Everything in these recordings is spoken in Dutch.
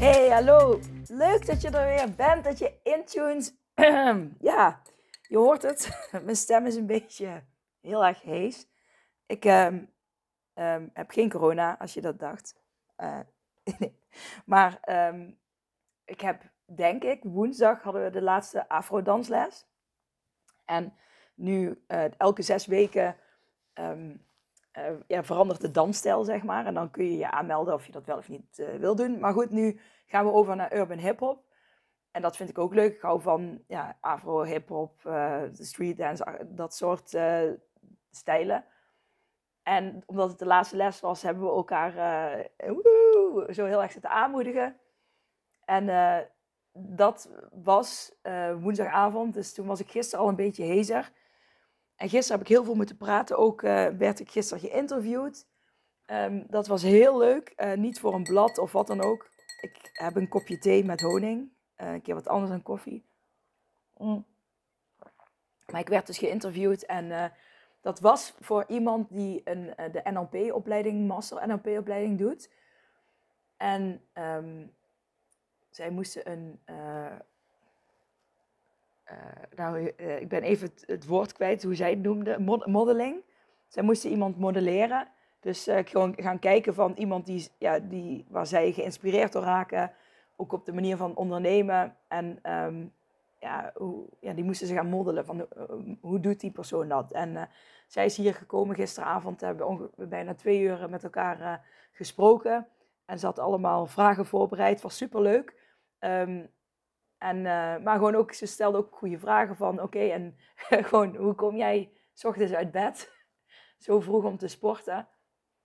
Hey, hallo! Leuk dat je er weer bent, dat je intunes. ja, je hoort het. Mijn stem is een beetje heel erg hees. Ik ehm, ehm, heb geen corona, als je dat dacht. Uh. Maar um, ik heb, denk ik, woensdag hadden we de laatste afro-dansles. En nu, uh, elke zes weken uh, ja, verandert de dansstijl, zeg maar. En dan kun je je aanmelden of je dat wel of niet uh, wil doen. Maar goed, nu gaan we over naar urban hip-hop. En dat vind ik ook leuk. Ik hou van ja, afro, hip-hop, uh, street dance, dat soort stijlen. En omdat het de laatste les was, hebben we elkaar zo heel erg zitten aanmoedigen. En dat was woensdagavond, dus toen was ik gisteren al een beetje hezer. En gisteren heb ik heel veel moeten praten. Ook uh, werd ik gisteren geïnterviewd. Um, dat was heel leuk. Uh, niet voor een blad of wat dan ook. Ik heb een kopje thee met honing. Uh, een keer wat anders dan koffie. Mm. Maar ik werd dus geïnterviewd. En dat was voor iemand die een, de NLP-opleiding, Master NLP-opleiding doet. En um, zij moesten een nou, uh, ik ben even het, woord kwijt hoe zij het noemde, Mod modeling. Zij moesten iemand modelleren. Dus uh, gewoon gaan kijken van iemand die, ja, die, waar zij geïnspireerd door raken. Ook op de manier van ondernemen. En um, ja, hoe, ja, die moesten ze gaan modellen van hoe doet die persoon dat. En zij is hier gekomen gisteravond. Hebben we bijna twee uur met elkaar gesproken. En ze had allemaal vragen voorbereid. Was superleuk. Um, en, uh, maar gewoon ook, ze stelde ook goede vragen van, oké, en gewoon, hoe kom jij s ochtends uit bed, zo vroeg om te sporten?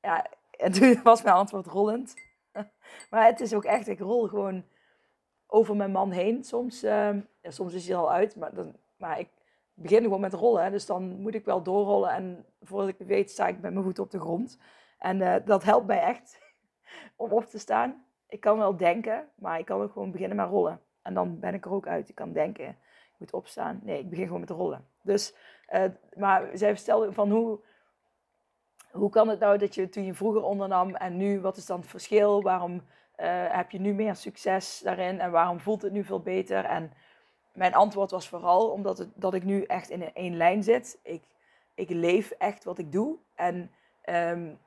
Ja, en toen was mijn antwoord rollend. maar het is ook echt, ik rol gewoon over mijn man heen. Soms, uh, ja, soms is hij al uit, maar, dan, maar ik begin gewoon met rollen. Dus dan moet ik wel doorrollen en voordat ik weet sta ik met mijn voet op de grond. En uh, dat helpt mij echt om op te staan. Ik kan wel denken, maar ik kan ook gewoon beginnen met rollen. En dan ben ik er ook uit. Ik kan denken, ik moet opstaan. Nee, ik begin gewoon met rollen. Dus, uh, maar zij stelde van hoe, hoe kan het nou dat je toen je vroeger ondernam en nu, wat is dan het verschil? Waarom uh, heb je nu meer succes daarin en waarom voelt het nu veel beter? En mijn antwoord was vooral omdat het, dat ik nu echt in één lijn zit. Ik, ik leef echt wat ik doe. En um,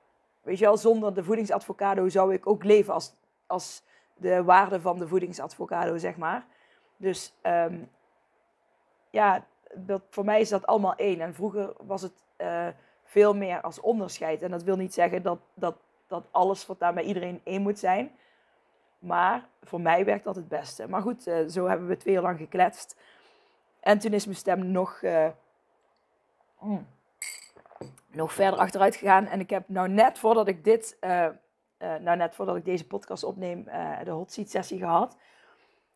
weet je wel, zonder de voedingsadvocado zou ik ook leven als, als de waarde van de voedingsadvocado, zeg maar. Dus um, ja, voor mij is dat allemaal één. En vroeger was het uh, veel meer als onderscheid. En dat wil niet zeggen dat, dat, dat alles wat daar bij iedereen één moet zijn. Maar voor mij werkt dat het beste. Maar goed, uh, zo hebben we twee jaar lang gekletst. En toen is mijn stem nog, uh, mm, nog verder achteruit gegaan. En ik heb nou net voordat ik dit uh, nou net voordat ik deze podcast opneem, uh, de hot seat sessie gehad.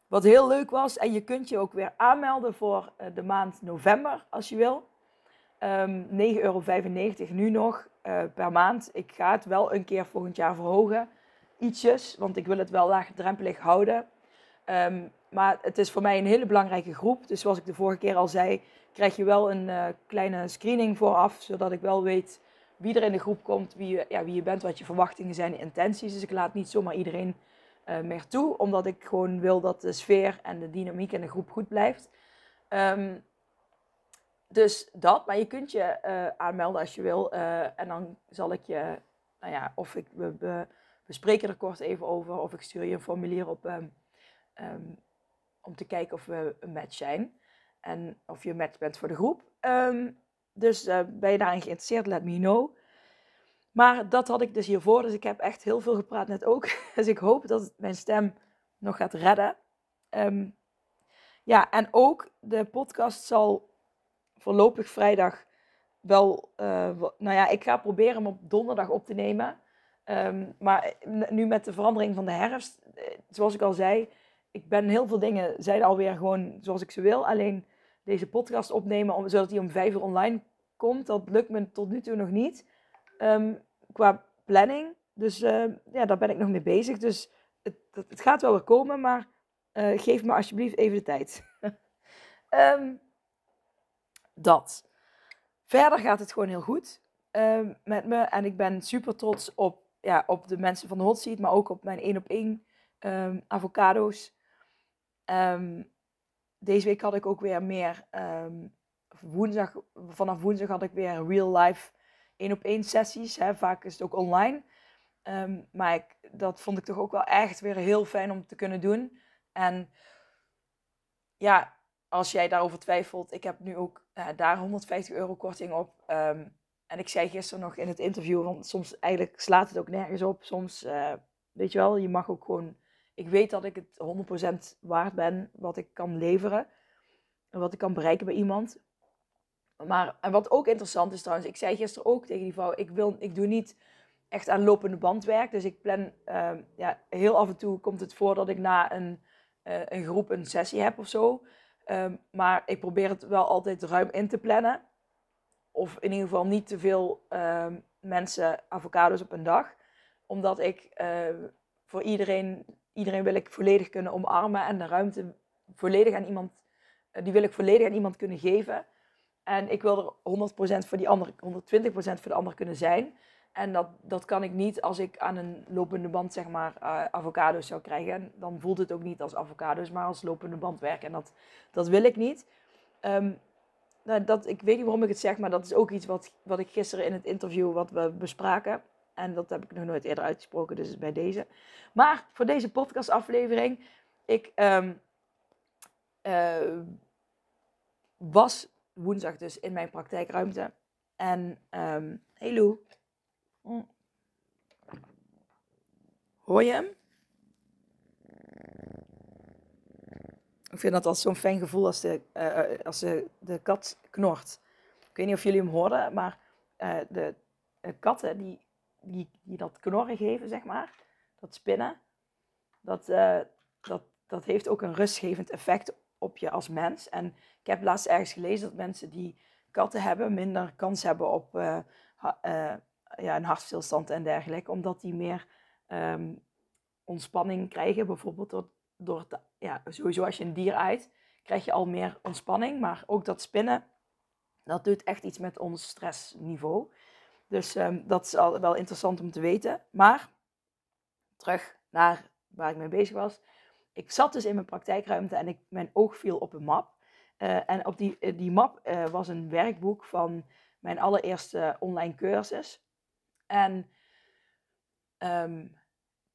Wat heel leuk was. En je kunt je ook weer aanmelden voor uh, de maand november, als je wil. Um, 9,95 euro nu nog per maand. Ik ga het wel een keer volgend jaar verhogen. Ietsjes, want ik wil het wel laagdrempelig houden. Um, maar het is voor mij een hele belangrijke groep. Dus zoals ik de vorige keer al zei, krijg je wel een kleine screening vooraf. Zodat ik wel weet wie er in de groep komt, wie je, ja, wie je bent, wat je verwachtingen zijn, intenties. Dus ik laat niet zomaar iedereen uh, meer toe, omdat ik gewoon wil dat de sfeer en de dynamiek in de groep goed blijft. Um, dus dat, maar je kunt je uh, aanmelden als je wil. Uh, en dan zal ik je, nou ja, of ik, we, we, spreken er kort even over, of ik stuur je een formulier op um, um, om te kijken of we een match zijn. En of je een match bent voor de groep. Dus ben je daarin geïnteresseerd, let me know. Maar dat had ik dus hiervoor. Dus ik heb echt heel veel gepraat net ook. Dus ik hoop dat het mijn stem nog gaat redden. Um, ja, en ook de podcast zal voorlopig vrijdag wel... Uh, nou ja, ik ga proberen hem op donderdag op te nemen. Ehm, maar nu met de verandering van de herfst, eh, zoals ik al zei, ik ben heel veel dingen zijn alweer gewoon zoals ik ze wil. Alleen deze podcast opnemen, om, zodat die om vijf uur online komt, dat lukt me tot nu toe nog niet. Um, qua planning. Dus uh, ja, daar ben ik nog mee bezig. Dus het, het, gaat wel weer komen, maar uh, geef me alsjeblieft even de tijd. um, dat. Verder gaat het gewoon heel goed um, met me. En ik ben super trots op, ja, op de mensen van de hot seat, maar ook op mijn één op één avocado's. Deze week had ik ook weer meer. woensdag, vanaf woensdag had ik weer real life één op één sessies. Hè. Vaak is het ook online. Um, maar ik, dat vond ik toch ook wel echt weer heel fijn om te kunnen doen. En ja, als jij daarover twijfelt, ik heb nu ook uh, daar 150 euro korting op. Um, en ik zei gisteren nog in het interview, want soms eigenlijk slaat het ook nergens op. Soms, uh, weet je wel, je mag ook gewoon... Ik weet dat ik het 100% waard ben wat ik kan leveren. En wat ik kan bereiken bij iemand. Maar, en wat ook interessant is trouwens, ik zei gisteren ook tegen die vrouw, ik, wil, ik doe niet echt aan lopende bandwerk. Dus ik plan, uh, ja, heel af en toe komt het voor dat ik na een, uh, een groep een sessie heb of zo. Um, maar ik probeer het wel altijd ruim in te plannen. Of in ieder geval niet te veel uh, mensen avocados op een dag. Omdat ik uh, voor iedereen, iedereen wil ik volledig kunnen omarmen en de ruimte volledig aan iemand, uh, die wil ik volledig aan iemand kunnen geven. En ik wil er 100% voor die ander, 120% voor de ander kunnen zijn. En dat, dat kan ik niet als ik aan een lopende band, zeg maar, uh, avocado's zou krijgen. Dan voelt het ook niet als avocado's, maar als lopende band werken. En dat, dat wil ik niet. Um, nou, dat, ik weet niet waarom ik het zeg, maar dat is ook iets wat, wat ik gisteren in het interview wat we bespraken. En dat heb ik nog nooit eerder uitgesproken, dus bij deze. Maar voor deze podcastaflevering, ik um, uh, was woensdag dus in mijn praktijkruimte. En um, Lou. Hm. Hoor je hem? Ik vind dat altijd zo'n fijn gevoel als, de, uh, als de, de kat knort. Ik weet niet of jullie hem hoorden, maar de, katten die, die, die dat knorren geven, zeg maar, dat spinnen, dat, uh, dat, dat heeft ook een rustgevend effect op je als mens. En ik heb laatst ergens gelezen dat mensen die katten hebben minder kans hebben op uh, uh, ja, een hartstilstand en dergelijke, omdat die meer um, ontspanning krijgen. Bijvoorbeeld door, door te, ja, sowieso als je een dier uit, krijg je al meer ontspanning. Maar ook dat spinnen, dat doet echt iets met ons stressniveau. Dus um, dat is al wel interessant om te weten. Maar terug naar waar ik mee bezig was ik zat dus in mijn praktijkruimte en ik, mijn oog viel op een map. Uh, en op die, eh, die map uh, was een werkboek van mijn allereerste online cursus. En um,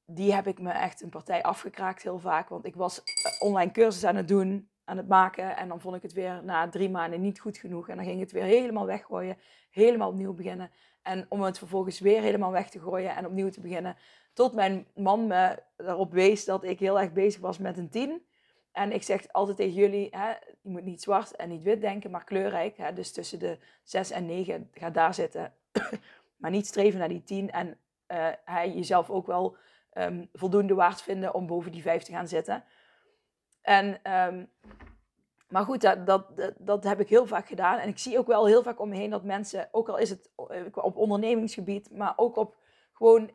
die heb ik me echt een partij afgekraakt heel vaak. Want ik was online cursus aan het doen, aan het maken. En dan vond ik het weer na drie maanden niet goed genoeg. En dan ging het weer helemaal weggooien, helemaal opnieuw beginnen. En om het vervolgens weer helemaal weg te gooien en opnieuw te beginnen. Tot mijn man me erop wees dat ik heel erg bezig was met een tien. En ik zeg altijd tegen jullie, hè, je moet niet zwart en niet wit denken, maar kleurrijk. Hè, dus tussen de 6 en 9, ga daar zitten. maar niet streven naar die 10. En uh, jezelf ook wel um, voldoende waard vinden om boven die 5 te gaan zitten. En, um, maar goed, dat, dat, dat, heb ik heel vaak gedaan. En ik zie ook wel heel vaak om heen dat mensen, ook al is het eh, op ondernemingsgebied, maar ook op gewoon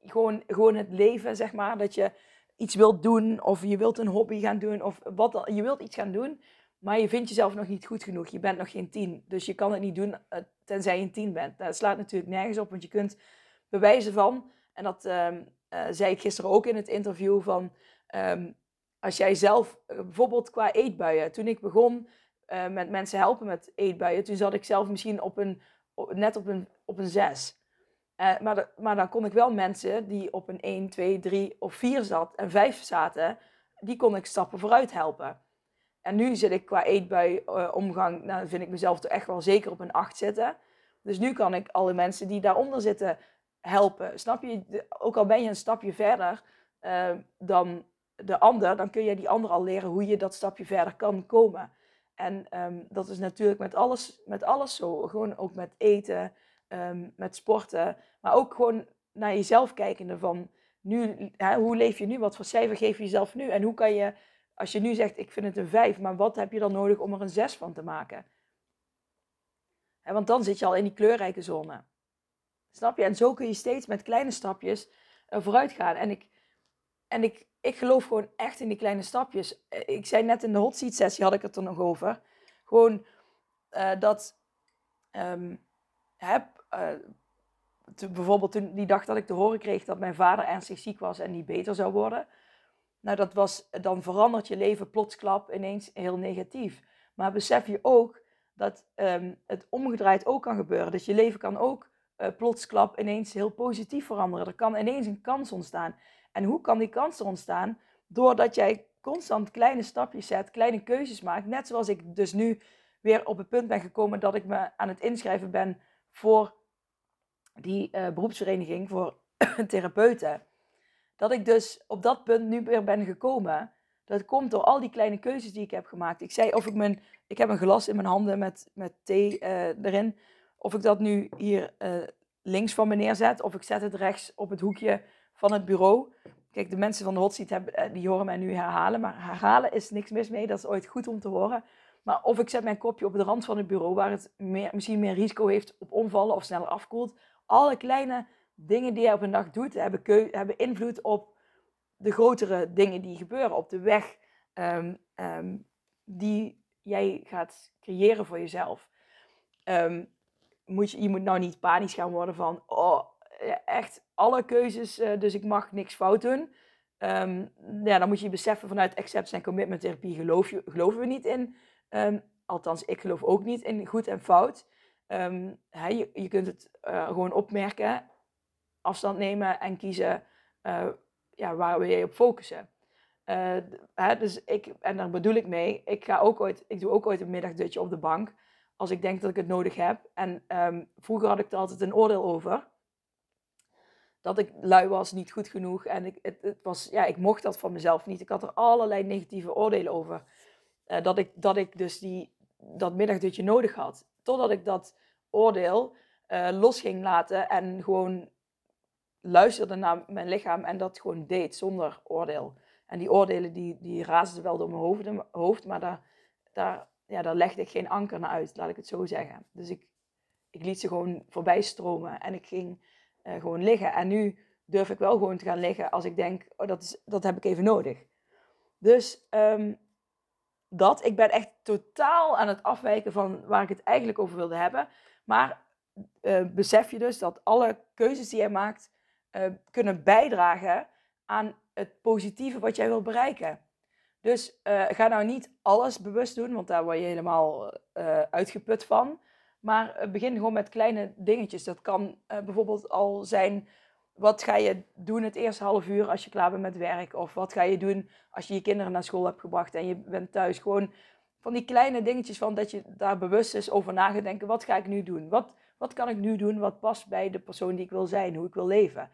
gewoon, gewoon het leven, zeg maar. Dat je iets wilt doen of je wilt een hobby gaan doen of wat. Je wilt iets gaan doen, maar je vindt jezelf nog niet goed genoeg. Je bent nog geen tien. Dus je kan het niet doen uh, tenzij je een tien bent. Dat slaat natuurlijk nergens op, want je kunt bewijzen van, en dat uh, zei ik gisteren ook in het interview, van um, als jij zelf, uh, bijvoorbeeld qua eetbuien, toen ik begon met mensen helpen met eetbuien, toen zat ik zelf misschien op een, net op een, op een zes. Uh, maar, maar dan kon ik wel mensen die op een 1, 2, 3 of 4 zat en 5 zaten, die kon ik stappen vooruit helpen. En nu zit ik qua eetbui uh, nou vind ik mezelf toch echt wel zeker op een 8 zitten. Dus nu kan ik alle mensen die daaronder zitten helpen. Snap je? Ook al ben je een stapje verder dan de ander, dan kun je die ander al leren hoe je dat stapje verder kan komen. En um, dat is natuurlijk met alles, met alles zo. Gewoon ook met eten, um, met sporten. Maar ook gewoon naar jezelf kijkende van nu, hè, hoe leef je nu? Wat voor cijfer geef je jezelf nu? En hoe kan je, als je nu zegt ik vind het een 5, maar wat heb je dan nodig om er een 6 van te maken? Hè, want dan zit je al in die kleurrijke zone. Snap je? En zo kun je steeds met kleine stapjes uh, vooruit gaan. En ik, en ik, ik geloof gewoon echt in die kleine stapjes. Eh, ik zei net in de hot seat sessie had ik het er nog over. Gewoon uh, dat um, heb, te, bijvoorbeeld toen die dag dat ik te horen kreeg dat mijn vader ernstig ziek was en niet beter zou worden. Nou, dat was, dan verandert je leven plotsklap ineens heel negatief. Maar besef je ook dat um, het omgedraaid ook kan gebeuren. Dus je leven kan ook plotsklap ineens heel positief veranderen. Er kan ineens een kans ontstaan. En hoe kan die kans er ontstaan? Doordat jij constant kleine stapjes zet, kleine keuzes maakt. Net zoals ik dus nu weer op het punt ben gekomen dat ik me aan het inschrijven ben voor die uh, beroepsvereniging voor therapeuten. Dat ik dus op dat punt nu weer ben gekomen. Dat komt door al die kleine keuzes die ik heb gemaakt. Ik zei of ik mijn, ik heb een glas in mijn handen met, met thee uh, erin. Of ik dat nu hier uh, links van me neerzet, of ik zet het rechts op het hoekje van het bureau. Kijk, de mensen van de hot seat hebben, die horen mij nu herhalen, maar herhalen is niks mis mee. Dat is ooit goed om te horen. Maar of ik zet mijn kopje op de rand van het bureau, waar het meer, misschien meer risico heeft op omvallen of sneller afkoelt. Alle kleine dingen die je op een dag doet, hebben, hebben invloed op de grotere dingen die gebeuren op de weg um, um, die jij gaat creëren voor jezelf. Um, moet je, je moet nou niet panisch gaan worden van, oh, echt alle keuzes, uh, dus ik mag niks fout doen. ja, dan moet je beseffen vanuit acceptance en commitment therapie geloof je, geloven we niet in Um, althans, ik geloof ook niet in goed en fout. Um, je, kunt het uh, gewoon opmerken, afstand nemen en kiezen ja, waar wil je op focussen. Dus ik, en daar bedoel ik mee, ik, ga ook ooit, ik doe ook ooit een middagdutje op de bank als ik denk dat ik het nodig heb. En vroeger had ik er altijd een oordeel over. Dat ik lui was, niet goed genoeg. En ik, het, het was, ja, ik mocht dat van mezelf niet. Ik had er allerlei negatieve oordelen over. Uh, dat, ik, dat ik dus die, dat middagdutje nodig had. Totdat ik dat oordeel uh, los ging laten en gewoon luisterde naar mijn lichaam en dat gewoon deed zonder oordeel. En die oordelen die, die raasden wel door mijn hoofd, hoofd maar daar, daar, ja, daar legde ik geen anker naar uit, laat ik het zo zeggen. Dus ik, ik liet ze gewoon voorbij stromen en ik ging uh, gewoon liggen. En nu durf ik wel gewoon te gaan liggen als ik denk, oh, dat, is, dat heb ik even nodig. Dus um, dat. Ik ben echt totaal aan het afwijken van waar ik het eigenlijk over wilde hebben. Maar uh, besef je dus dat alle keuzes die jij maakt uh, kunnen bijdragen aan het positieve wat jij wil bereiken. Dus ga nou niet alles bewust doen, want daar word je helemaal uitgeput van. Maar begin gewoon met kleine dingetjes. Dat kan bijvoorbeeld al zijn wat ga je doen het eerste half uur als je klaar bent met werk? Of wat ga je doen als je je kinderen naar school hebt gebracht en je bent thuis? Gewoon van die kleine dingetjes van dat je daar bewust is over na. Wat ga ik nu doen? Wat, wat kan ik nu doen wat past bij de persoon die ik wil zijn, hoe ik wil leven?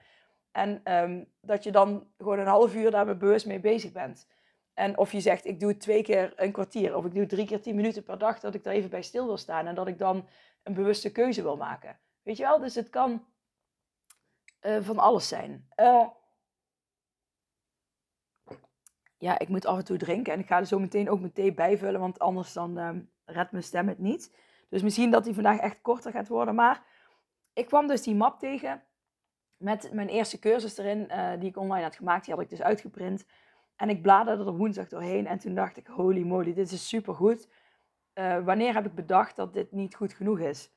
En um, dat je dan gewoon een half uur daar bewust mee bezig bent. En of je zegt, ik doe het twee keer een kwartier of ik doe drie keer tien minuten per dag, dat ik daar even bij stil wil staan en dat ik dan een bewuste keuze wil maken. Weet je wel? Dus het kan uh, van alles zijn. Uh, ja, ik moet af en toe drinken en ik ga er zo meteen ook mijn thee bijvullen, want anders dan uh, redt mijn stem het niet. Dus misschien dat die vandaag echt korter gaat worden. Maar ik kwam dus die map tegen met mijn eerste cursus erin, die ik online had gemaakt. Die had ik dus uitgeprint. En ik bladerde er woensdag doorheen en toen dacht ik, holy moly, dit is super goed. wanneer heb ik bedacht dat dit niet goed genoeg is?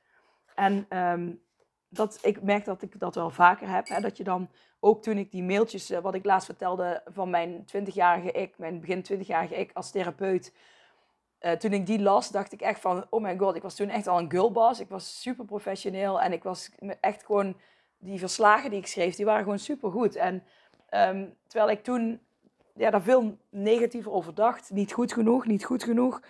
En um, dat, ik merk dat ik dat wel vaker heb. Hè, dat je dan, ook toen ik die mailtjes, uh, wat ik laatst vertelde van mijn 20-jarige ik, mijn begin 20-jarige ik als therapeut. Uh, toen ik die las, dacht ik echt van, oh my god, ik was toen echt al een girlboss. Ik was super professioneel en ik was echt gewoon, die verslagen die ik schreef, die waren gewoon super goed. En um, terwijl ik toen ja, daar veel negatiever over dacht, niet goed genoeg, niet goed genoeg.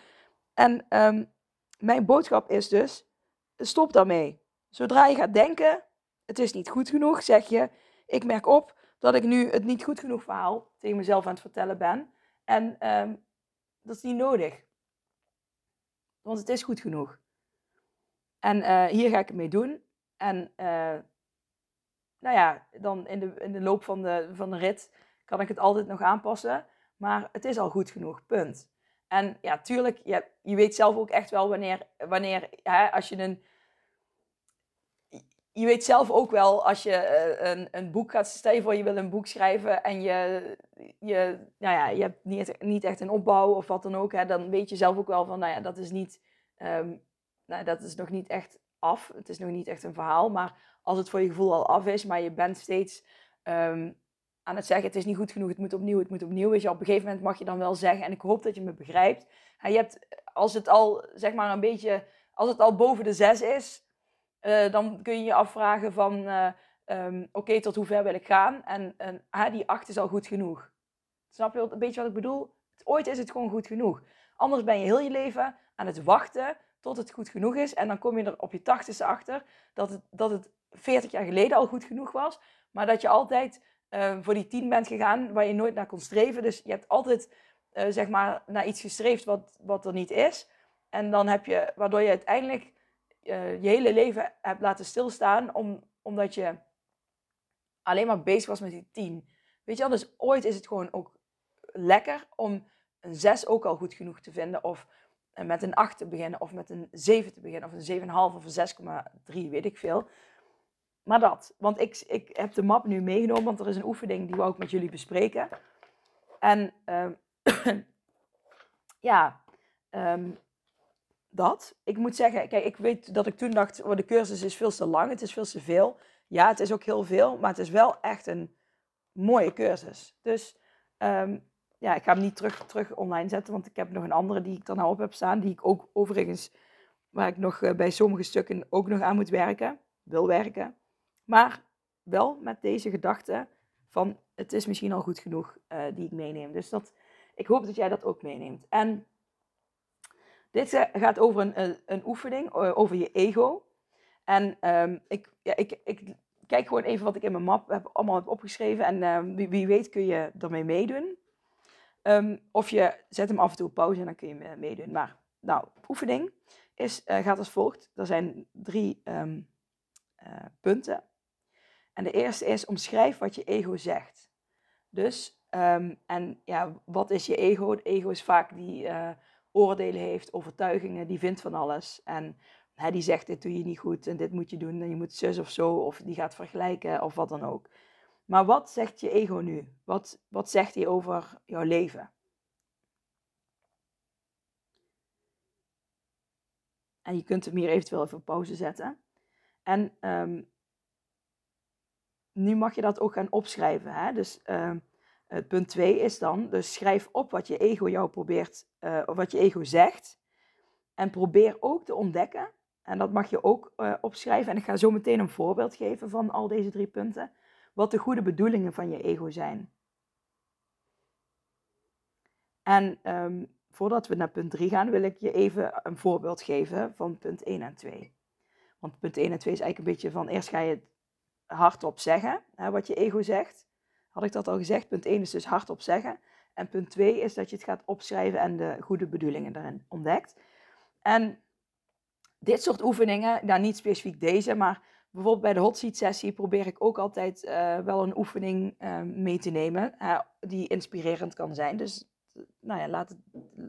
En um, mijn boodschap is dus, stop daarmee. Zodra je gaat denken, het is niet goed genoeg, zeg je, ik merk op dat ik nu het niet goed genoeg verhaal tegen mezelf aan het vertellen ben. En um, dat is niet nodig. Want het is goed genoeg. En uh, hier ga ik het mee doen. En uh, nou ja, dan in de, in de loop van de, van de rit kan ik het altijd nog aanpassen. Maar het is al goed genoeg, punt. En ja, tuurlijk, je, je weet zelf ook echt wel wanneer, wanneer hè, als je een... Je weet zelf ook wel als je eh, een, een boek gaat... Stel je voor, je wil een boek schrijven en je, je, nou ja, je hebt niet, niet echt een opbouw of wat dan ook. Hè, dan weet je zelf ook wel van, nou ja, dat is niet... Ehm, nou, dat is nog niet echt af. Het is nog niet echt een verhaal. Maar als het voor je gevoel al af is, maar je bent steeds ehm, aan het zeggen: het is niet goed genoeg, het moet opnieuw, het moet opnieuw. Weet je, op een gegeven moment mag je dan wel zeggen, en ik hoop dat je me begrijpt. Je hebt, als het al zeg maar een beetje, als het al boven de zes is, uh, dan kun je je afvragen van. Uh, um, Oké, tot hoe ver wil ik gaan? En, en die acht is al goed genoeg. Snap je een beetje wat ik bedoel? Ooit is het gewoon goed genoeg. Anders ben je heel je leven aan het wachten tot het goed genoeg is. En dan kom je er op je tachtigste achter dat het, dat het 40 jaar geleden al goed genoeg was. Maar dat je altijd uh, voor die tien bent gegaan waar je nooit naar kon streven. Dus je hebt altijd uh, zeg maar naar iets gestreefd wat, wat er niet is. En dan heb je, waardoor je uiteindelijk uh, je hele leven hebt laten stilstaan. Om, omdat je alleen maar bezig was met die tien. Weet je wel, dus ooit is het gewoon ook lekker om een zes ook al goed genoeg te vinden. Of met een 8 te beginnen, of met een 7 te beginnen, of een 7,5 of een 6,3, weet ik veel. Maar dat, want ik, ik heb de map nu meegenomen, want er is een oefening die we ook met jullie bespreken. En uh, ja, um, dat. Ik moet zeggen, kijk, ik weet dat ik toen dacht, oh, de cursus is veel te lang, het is veel te veel. Ja, het is ook heel veel, maar het is wel echt een mooie cursus. Dus um, ja, ik ga hem niet terug, terug online zetten, want ik heb nog een andere die ik er nou op heb staan, die ik ook overigens, waar ik nog eh, bij sommige stukken ook nog aan moet werken, wil werken. Maar wel met deze gedachte van, het is misschien al goed genoeg uh, die ik meeneem. Dus dat, ik hoop dat jij dat ook meeneemt. En dit uh, gaat over een, een, een oefening, over je ego. En um, ik, ik, ik kijk gewoon even wat ik in mijn map heb, allemaal heb opgeschreven. En uh, wie, wie, weet kun je ermee meedoen. Um, of je zet hem af en toe op pauze en dan kun je meedoen. Maar, nou, oefening is, gaat als volgt. Er zijn drie punten. En de eerste is omschrijf wat je ego zegt. Dus, um, en ja, wat is je ego? Het ego is vaak die uh, oordelen heeft, overtuigingen, die vindt van alles. En hè, die zegt, dit doe je niet goed en dit moet je doen en je moet zus of zo. Of die gaat vergelijken of wat dan ook. Maar wat zegt je ego nu? Wat, wat zegt hij over jouw leven? En je kunt hem hier eventueel even op pauze zetten. En um, nu mag je dat ook gaan opschrijven. Hè? Dus het punt 2 is dan, dus schrijf op wat je ego jou probeert, of wat je ego zegt. En probeer ook te ontdekken, en dat mag je ook uh, opschrijven. En ik ga zo meteen een voorbeeld geven van al deze drie punten wat de goede bedoelingen van je ego zijn. En um, voordat we naar punt 3 gaan, wil ik je even een voorbeeld geven van punt 1 en 2. Want punt 1 en 2 is eigenlijk een beetje van eerst ga je hardop zeggen, hè, wat je ego zegt. Had ik dat al gezegd? Punt 1 is dus hardop zeggen. En punt 2 is dat je het gaat opschrijven en de goede bedoelingen daarin ontdekt. En dit soort oefeningen, nou niet specifiek deze, maar bijvoorbeeld bij de hot seat sessie probeer ik ook altijd uh, wel een oefening uh, mee te nemen die inspirerend kan zijn. Dus nou ja, laat het,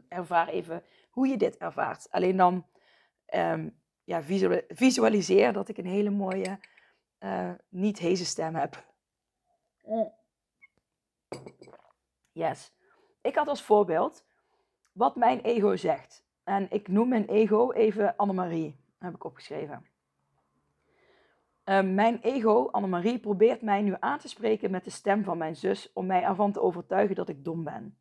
ervaar even hoe je dit ervaart. Alleen dan um, ja, visualiseer dat ik een hele mooie, niet heese stem heb. Yes. Ik had als voorbeeld wat mijn ego zegt. En ik noem mijn ego even Annemarie, heb ik opgeschreven. Uh, mijn ego, Annemarie, probeert mij nu aan te spreken met de stem van mijn zus om mij ervan te overtuigen dat ik dom ben.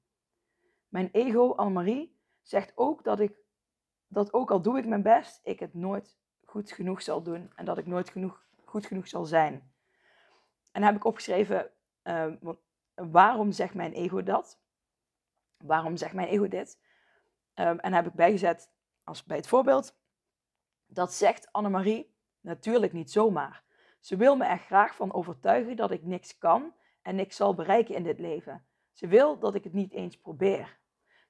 Mijn ego, Annemarie, zegt ook dat ik, dat ook al doe ik mijn best, ik het nooit goed genoeg zal doen en dat ik nooit genoeg, goed genoeg zal zijn. En dan heb ik opgeschreven, uh, waarom zegt mijn ego dat? Waarom zegt mijn ego dit? Um, en heb ik bijgezet, als bij het voorbeeld, dat zegt Annemarie Natuurlijk niet zomaar. Ze wil me er graag van overtuigen dat ik niks kan en niks zal bereiken in dit leven. Ze wil dat ik het niet eens probeer.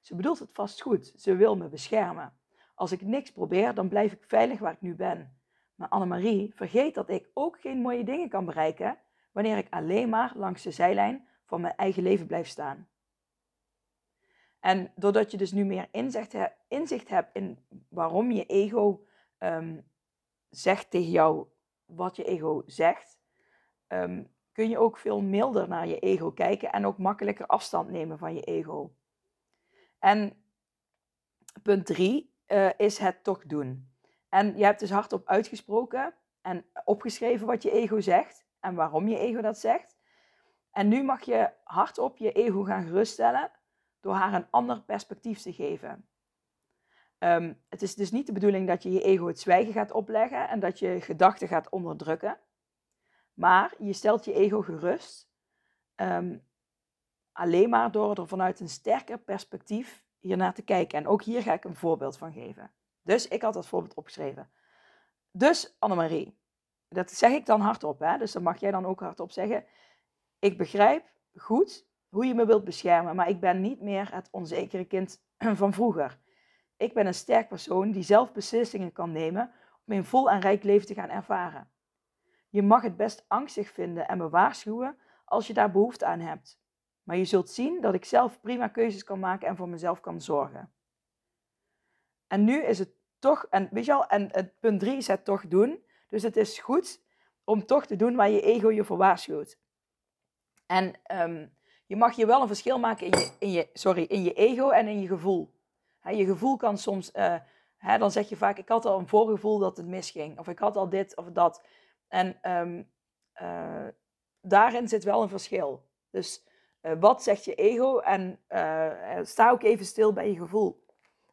Ze bedoelt het vast goed. Ze wil me beschermen. Als ik niks probeer, dan blijf ik veilig waar ik nu ben. Maar Annemarie vergeet dat ik ook geen mooie dingen kan bereiken wanneer ik alleen maar langs de zijlijn van mijn eigen leven blijf staan. En doordat je dus nu meer inzicht, hebt in waarom je ego um, zegt tegen jou wat je ego zegt, ehm, kun je ook veel milder naar je ego kijken en ook makkelijker afstand nemen van je ego. En punt drie uh, is het toch doen. En je hebt dus hardop uitgesproken en opgeschreven wat je ego zegt en waarom je ego dat zegt. En nu mag je hardop je ego gaan geruststellen door haar een ander perspectief te geven. Um, het is dus niet de bedoeling dat je je ego het zwijgen gaat opleggen en dat je gedachten gaat onderdrukken. Maar je stelt je ego gerust um, alleen maar door er vanuit een sterker perspectief hiernaar te kijken. En ook hier ga ik een voorbeeld van geven. Dus ik had dat voorbeeld opgeschreven. Dus Annemarie, dat zeg ik dan hardop, hè? dus dan mag jij dan ook hardop zeggen. Ik begrijp goed hoe je me wilt beschermen, maar ik ben niet meer het onzekere kind van vroeger. Ik ben een sterk persoon die zelf beslissingen kan nemen om een vol en rijk leven te gaan ervaren. Je mag het best angstig vinden en me waarschuwen als je daar behoefte aan hebt. Maar je zult zien dat ik zelf prima keuzes kan maken en voor mezelf kan zorgen. En nu is het toch, en weet je al, en het punt drie is het toch doen. Dus het is goed om toch te doen waar je ego je voor waarschuwt. En ehm, je mag hier wel een verschil maken in je, in je, sorry, in je ego en in je gevoel. je gevoel kan soms, uh, dan zeg je vaak, ik had al een voorgevoel dat het misging. Of ik had al dit of dat. En um, uh, daarin zit wel een verschil. Dus uh, wat zegt je ego? En sta ook even stil bij je gevoel.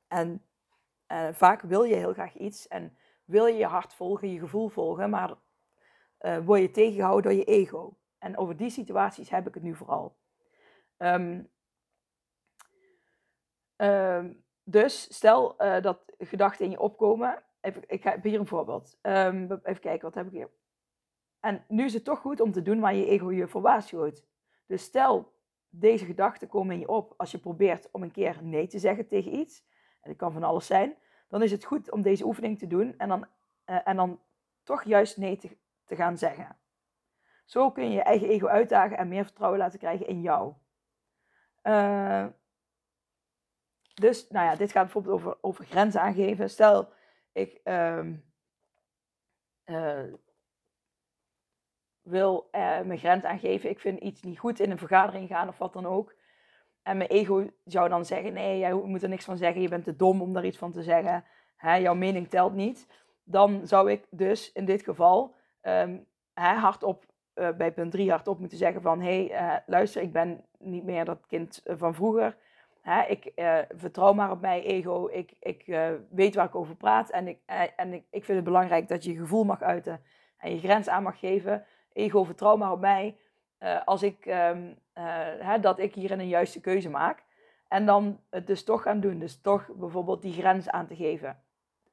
En vaak wil je heel graag iets en wil je je hart volgen, je gevoel volgen, maar word je tegengehouden door je ego. En over die situaties heb ik het nu vooral. Um, um, dus stel uh, dat gedachten in je opkomen. Ik heb hier een voorbeeld. Um, even kijken, wat heb ik hier? En nu is het toch goed om te doen waar je ego je voor waarschuwt. Dus stel, deze gedachten komen in je op als je probeert om een keer nee te zeggen tegen iets. Dat kan van alles zijn. Dan is het goed om deze oefening te doen en dan, uh, en dan toch juist nee te, te gaan zeggen. Zo kun je je eigen ego uitdagen en meer vertrouwen laten krijgen in jou. Uh, dus, nou ja, dit gaat bijvoorbeeld over, over grenzen aangeven. Stel, ik um, uh, wil mijn grens aangeven. Ik vind iets niet goed in een vergadering gaan of wat dan ook. En mijn ego zou dan zeggen: Nee, jij moet er niks van zeggen. Je bent te dom om daar iets van te zeggen. Hè, jouw mening telt niet. Dan zou ik dus in dit geval um, hè, hardop uh, bij punt 3 hardop moeten zeggen: van hé, hey, luister, ik ben niet meer dat kind van vroeger. Hè, ik vertrouw maar op mij, ego. Ik, ik weet waar ik over praat. En, ik, en ik, ik vind het belangrijk dat je je gevoel mag uiten en je grens aan mag geven. Ego, vertrouw maar op mij. Als ik, um, hè, dat ik hierin een juiste keuze maak. En dan het dus toch gaan doen. Dus toch bijvoorbeeld die grens aan te geven.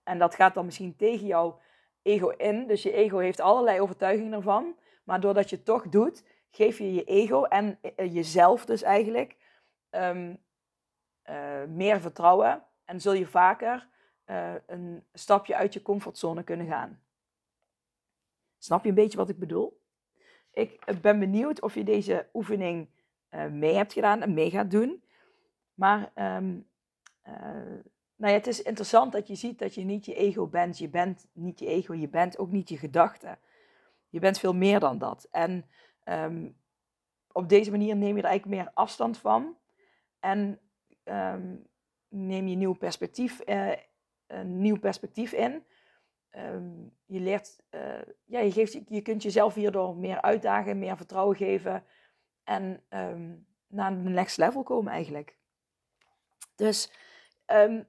En dat gaat dan misschien tegen jouw ego in. Dus je ego heeft allerlei overtuigingen ervan. Maar doordat je het toch doet, geef je je ego en jezelf dus eigenlijk uh, meer vertrouwen en zul je vaker een stapje uit je comfortzone kunnen gaan. Snap je een beetje wat ik bedoel? Ik ben benieuwd of je deze oefening uh, mee hebt gedaan en mee gaat doen. Maar um, nou ja, het is interessant dat je ziet dat je niet je ego bent. Je bent niet je ego, je bent ook niet je gedachten. Je bent veel meer dan dat. En um, op deze manier neem je er eigenlijk meer afstand van. En um, neem je nieuw perspectief, een nieuw perspectief in. Um, je leert, uh, ja, je, geeft, je kunt jezelf hierdoor meer uitdagen, meer vertrouwen geven en um, naar een next level komen eigenlijk. Dus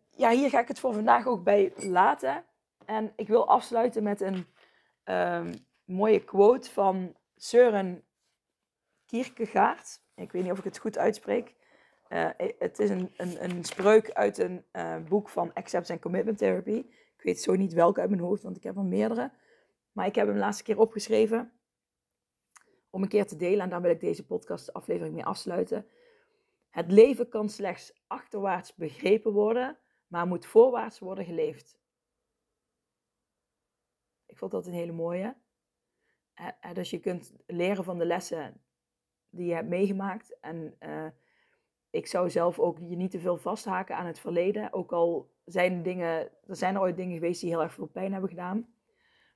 ja, hier ga ik het voor vandaag ook bij laten. En ik wil afsluiten met een mooie quote van Søren Kierkegaard. Ik weet niet of ik het goed uitspreek. Uh, het is een, een, een spreuk uit een uh, boek van Acceptance and Commitment Therapy. Weet zo niet welke uit mijn hoofd, want ik heb er meerdere. Maar ik heb hem de laatste keer opgeschreven om een keer te delen. En daar wil ik deze podcast aflevering mee afsluiten. Het leven kan slechts achterwaarts begrepen worden, maar moet voorwaarts worden geleefd. Ik vond dat een hele mooie. dus je kunt leren van de lessen die je hebt meegemaakt. En uh, ik zou zelf ook je niet te veel vasthaken aan het verleden. Ook al zijn dingen, er zijn er ooit dingen geweest die heel erg veel pijn hebben gedaan.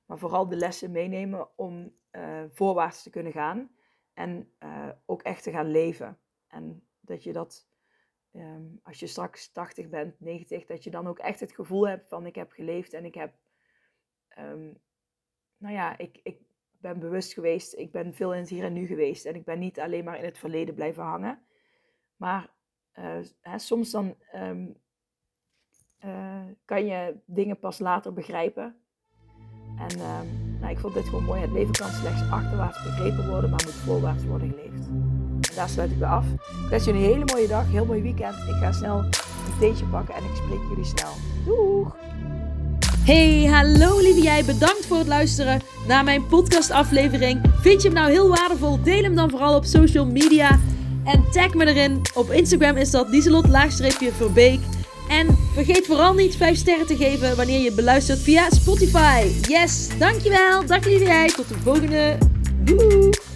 Maar vooral de lessen meenemen om uh, voorwaarts te kunnen gaan. En uh, ook echt te gaan leven. En dat je dat, um, als je straks 80 bent, 90, dat je dan ook echt het gevoel hebt van ik heb geleefd en ik heb, um, nou ja, ik, ik ben bewust geweest. Ik ben veel in het hier en nu geweest. En ik ben niet alleen maar in het verleden blijven hangen. Maar uh, hè, soms dan um, uh, kan je dingen pas later begrijpen. En um, nou, ik vond dit gewoon mooi. Het leven kan slechts achterwaarts begrepen worden, maar moet voorwaarts worden geleefd. En daar sluit ik weer af. Ik wens jullie een hele mooie dag, heel mooi weekend. Ik ga snel een theetje pakken en ik spreek jullie snel. Doeg! Hey, hallo lieve jij. Bedankt voor het luisteren naar mijn podcastaflevering. Vind je hem nou heel waardevol? Deel hem dan vooral op social media. En tag me erin. Op Instagram is dat Lieselot-Verbeek. En vergeet vooral niet 5 sterren te geven wanneer je beluistert via Spotify. Yes, dankjewel. Dag lieve. Tot de volgende. Doei.